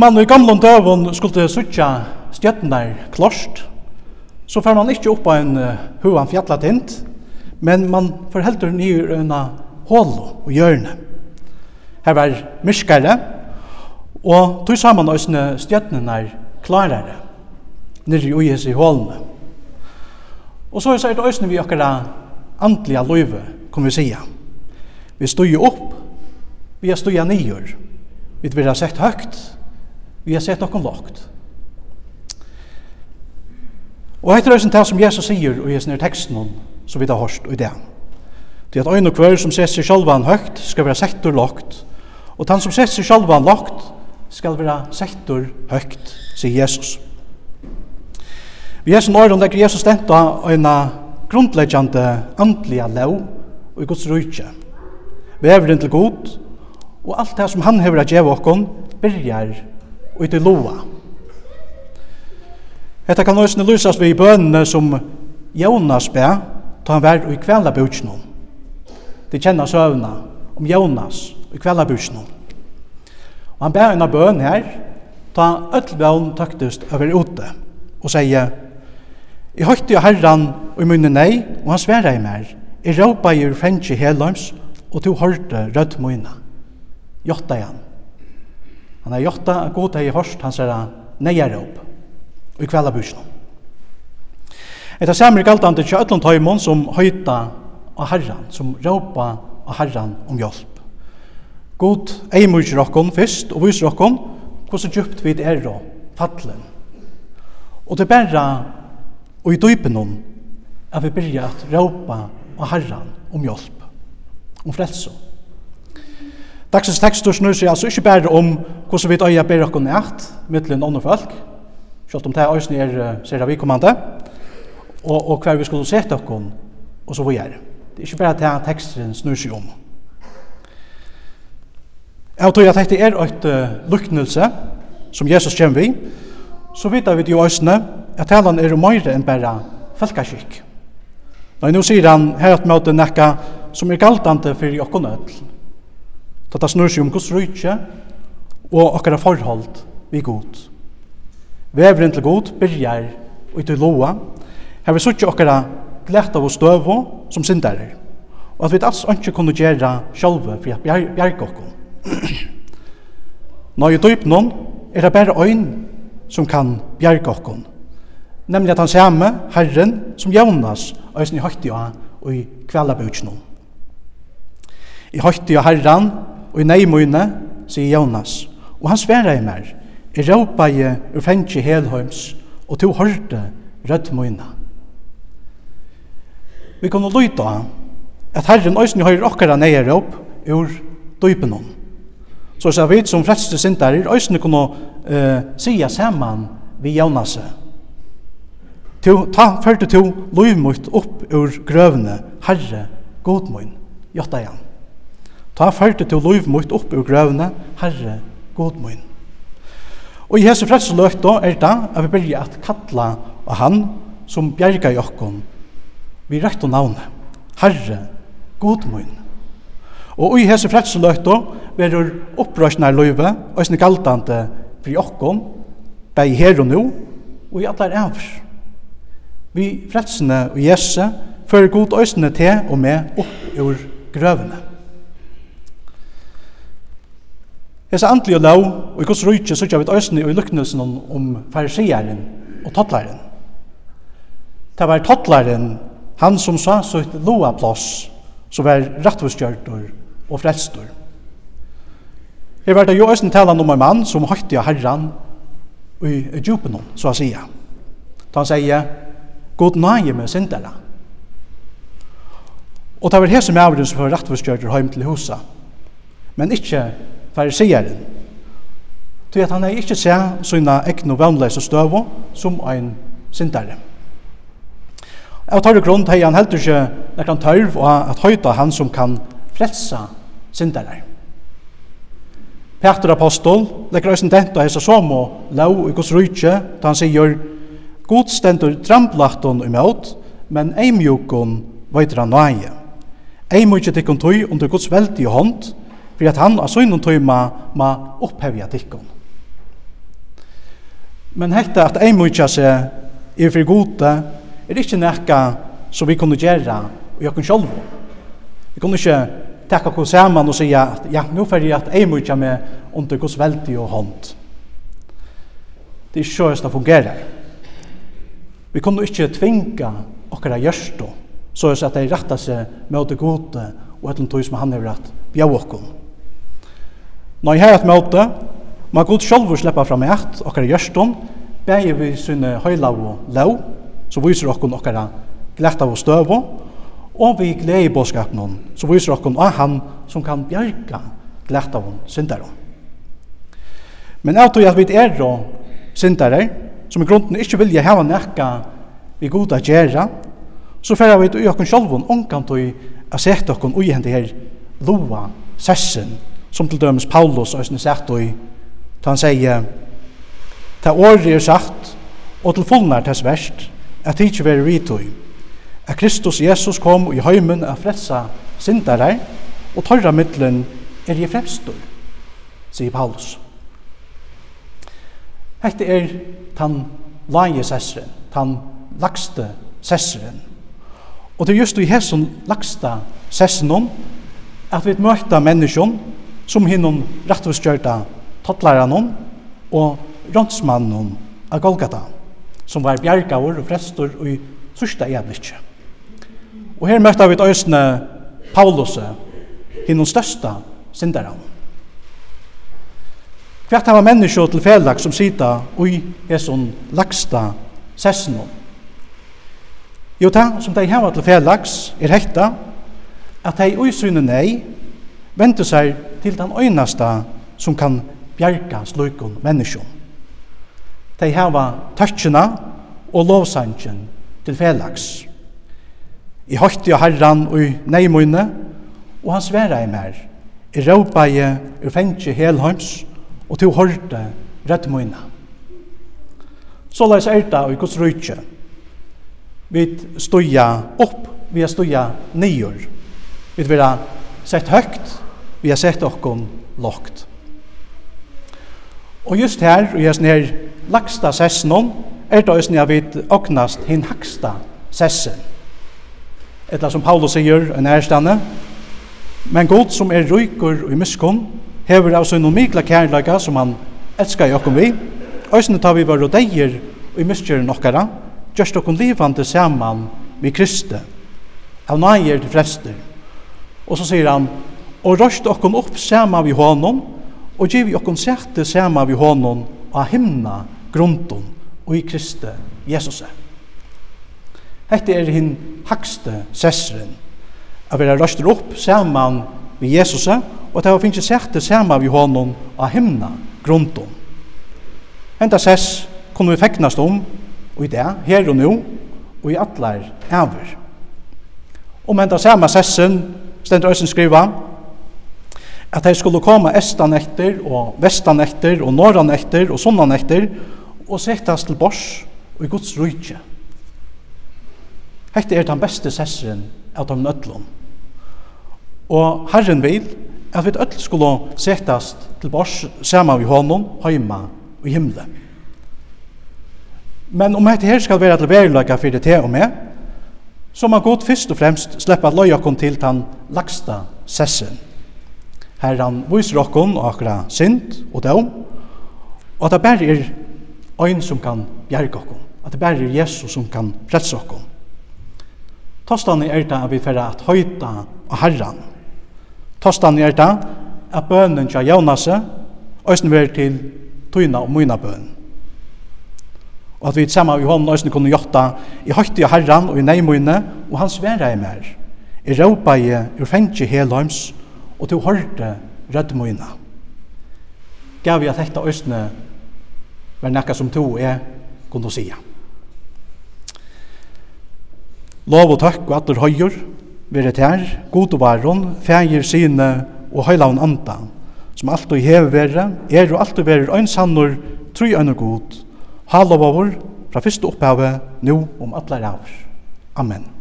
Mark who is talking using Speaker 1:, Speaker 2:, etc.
Speaker 1: Man i gamla døven skulle sutja stjøtnar klost, så fer man ikkje opp på en uh, huan fjallatint, men man forhelder nye unna hål og hjørne. Her var myrskare, og tog saman òsne stjøtnar klarare, nirri ui i hålene. Og så er det òsne vi okkara andliga løyve, kom vi sia. Vi stod jo opp, vi er stod jo nyer, vi har sett høgt, Vi har sett okkom lokt. Og heitir er det som Jesus sier og Jesus er teksten hon, som vi har hørt i det. Det at øyne og kvør som sett seg sjálvan høgt skal være settur lokt, og den som sett seg sjálvan lokt skal være settur høgt, sier Jesus. Vi er som åren legger Jesus stenta øyne grunnleggjande andliga lov og i Guds rujtje. Veveren til god, og alt det som han hever å gjeve okkon, byrjar og ut i loa. Hetta kan òsne lysast vi i bønene som Jonas be, ta han vær i kvela bøtjennom. Det kjenner søvna om Jonas i kvela bøtjennom. Og han be en av bøn her, ta han taktust taktist over ute og sier, I høyte jo herran og i munnen nei, og han sverra i mer. I råpa i ur fengje helheims, og to hørte rødt møyna. Jotta igjen. Han har gjort at god hei hørst hans er neier opp og i kveld av bursdagen. Etter samer galtande til kjøtlund Høymon som høyta av herran, som råpa av herran om hjelp. God eimurger rokkon fyrst og viser rokkon hvordan djupt vi er og fattelen. Og det er bare og i dypen om at vi byrja at råpa av herran om hjelp, om frelse. Dagsens tekstur snur seg altså ikke bare om hvordan vi øya ber okkur nært mittlen andre folk, selv om det er øyne er ser vi kommande, og, og hver vi skulle sette okkur, og så vi er. Det er ikke bare det teksten snur seg om. Jeg tror at dette er et uh, luknelse som Jesus kommer vi, så vet vi jo øyne at talan er mer enn bare folkeskikk. Nei, nå sier han her at møte nekka som er galtante for okkur nødl, Da det snur seg om Guds rydtje og okkara forhold vi god. Vevren til god byrjar og til loa. Her vi suttje okkara glett av oss døvo som syndarer. Og at vi alls ikke kunne gjøre sjálve for at bjerg, bjerg okkom. Når jeg døyp noen, er det bare øyn som kan bjerg okkom. Nemlig at han samme, Herren, som Jonas, øysen i høytja og i kvellabutsnum. I høytja Herren, og i nei sier Jonas. Og han sverar i mer, i råpaje ur fengi helheims, og to hørte rødt møyne. Vi kunne lyde av at Herren òsni høyre okkara neie råp ur dypen. Så sa vi som fleste sindar, òsni kunne uh, sia saman vi Jonas. Tu, ta førte to løymutt upp ur grøvne Herre, godmøyn, jotta igjen. Ta fyrte til loiv mot opp ur grøvne, Herre, god min. Og i hese frelseløk da er det at vi begynner at kalla av han som bjerga i okkon. Vi rett og navne, Herre, god min. Og i hese frelseløk da verur opprøsnar loive og sin galtande fri okkon, bei her og nu og i allar ævr. Vi frelsene og Jesu fører god øsne til og med opp ur grøvene. Hesa andlige lov og i Guds rujtje sørger vi øsne og i lyknelsen om fariseren og tottlaren. Det var tottlaren, han som sa sitt loa plås, som var rettvistgjørtur og frelstur. Her var det jo øsne talan om en mann som høytti av herran og i djupen så å sige. Da han sier, god nage med syndere. Og det var hese med avren som var heim til husa, men ikkje fariseren. Til at han er ikke se sina egnu vannleise støvo som ein sintare. Av tørre grunn til han heldur ikke nekran tørv og at høyta han som kan frelsa sintare. Peter Apostol legger også denta hesa som og lau i gos rujtje da han sier God stendur tramplachton imot, men eimjukon veitir han nøye. Eimjukon tikkun tøy under Guds veldig hånd, for at han av synden tøyma ma opphevja tikkun. Men hekta at ei mykja seg er for gode er ikkje nekka som vi kunne gjera og jokken sjolv. Vi kunne ikkje takka oss saman og sija at ja, nu fer jeg at ei mykja meg under gos veldig og hånd. Det er ikkje sjøst det fungerer. Vi kunne ikkje tvinga okkara gjørstå så at det rattar seg med å det gode og etter tog som han har rett bjau okkom. Når jeg har et møte, må Gud sjálfur sleppa fram eit, okkar gjørstum, bægir vi sinne høyla og lau, så viser okkar okkara gletta og støvo, og vi glei i bådskapnum, så viser okkar av han som kan bjerga gletta og syndarum. Men jeg tror at vi er og syndare, som i grunden ikkje vilja hava nekka vi goda gjerra, så fyrir vi ut i okkar sjálfun omkant og a sett okkar ui hendi her loa sessen som til dømes Paulus og sagt og han sier ta året er sagt og til fullnær tess verst at det ikke være vitøy at Kristus Jesus kom i heimen a frelsa syndare og tørra middelen er i fremstøy sier Paulus Hette er tan lage sessren, tan lagste sessren. Og det er just i hesson lagsta sessren at vi møtta menneskjon som hinnom rattvistgjørta tottlaranon og rånsmannen av Golgata, som var bjergaur og frestor og i sørsta eablikje. Og her møtta vi øysene Paulus, hinnom størsta syndaran. Hvert hava menneskje til felag som sita ui eson lagsta sessenon. Jo, ta som de hava til felags er hekta, at de ui syne nei, ventu seg til den øynasta som kan bjerga sløykon menneskjon. De heva tøtjena og lovsangen til felags. I høytti og herran og i neimunne, og han sværa i mer, i råpaie ur fengtje helheims, og til hørte rettmunna. Så la oss erta og i Guds rujtje. Vi støya opp, vi støya nyer. Vi vera sett høgt, vi har sett okkon lokt. Og just her, og just nær lagsta sessnon, er det òsne vi oknast hin haksta sessen. Etla som Paulus sier, en ærstande, men god som er rykur og i miskunn, hever av sin omikla kærleika som han elskar i okkom vi, òsne tar vi var rodeier og i miskjøren okkara, gjørst okkom livande saman med Kristi, av naier til frelster. Og så sier han, og røst okkom opp sama vi honom, og giv vi okkom sætte sama vi honom av himna grunden og i Kristi Jesus. Hette er hinn hakste sessren av vera røst opp saman vi Jesus, og det vi finnst sætte sama vi honom av himna grunden. Henta sess kunne vi feknast om, og i det, her og nå, og i atler æver. Om henta sama sessen, stendt øysen skriva, at de skulle komme estan etter, og vestan etter, og norran etter, og sunnan etter, og settes til bors og i Guds rujtje. Hette er den beste sesseren av de nødlån. Og Herren vil at vi ødel skulle settes til bors sammen vi hånden, heima og himmelen. Men om dette her skal være til verilaga for det til og med, så må Gud først og fremst slippe at løy kom til den lagsta sessen Herran viser okkon og akkurat synd og døm, og at det bare er øyn som kan bjerge okkon, at det bare er Jesus som kan frelse okkon. Tostan er det at vi får at høyta og Herran. Tostan er det at bønnen til Jonas øysen ver til tøyna og møyna bønnen. Og at vi sammen i hånden øysen kunne gjøre i høyta Herran og i neimøyne, og han sværa er mer. I råpa i urfengje helheims og du hørte rødmøyna. Gav jeg at dette østene var nekka som to er kunne si. Lov og takk og atter høyer, vire her, god og varon, feir sine og høylaun anda, som alt og hever være, er og alt og vere øynsannor, tru øyne god, halov over, fra fyrste opphavet, nå om atler av. Amen.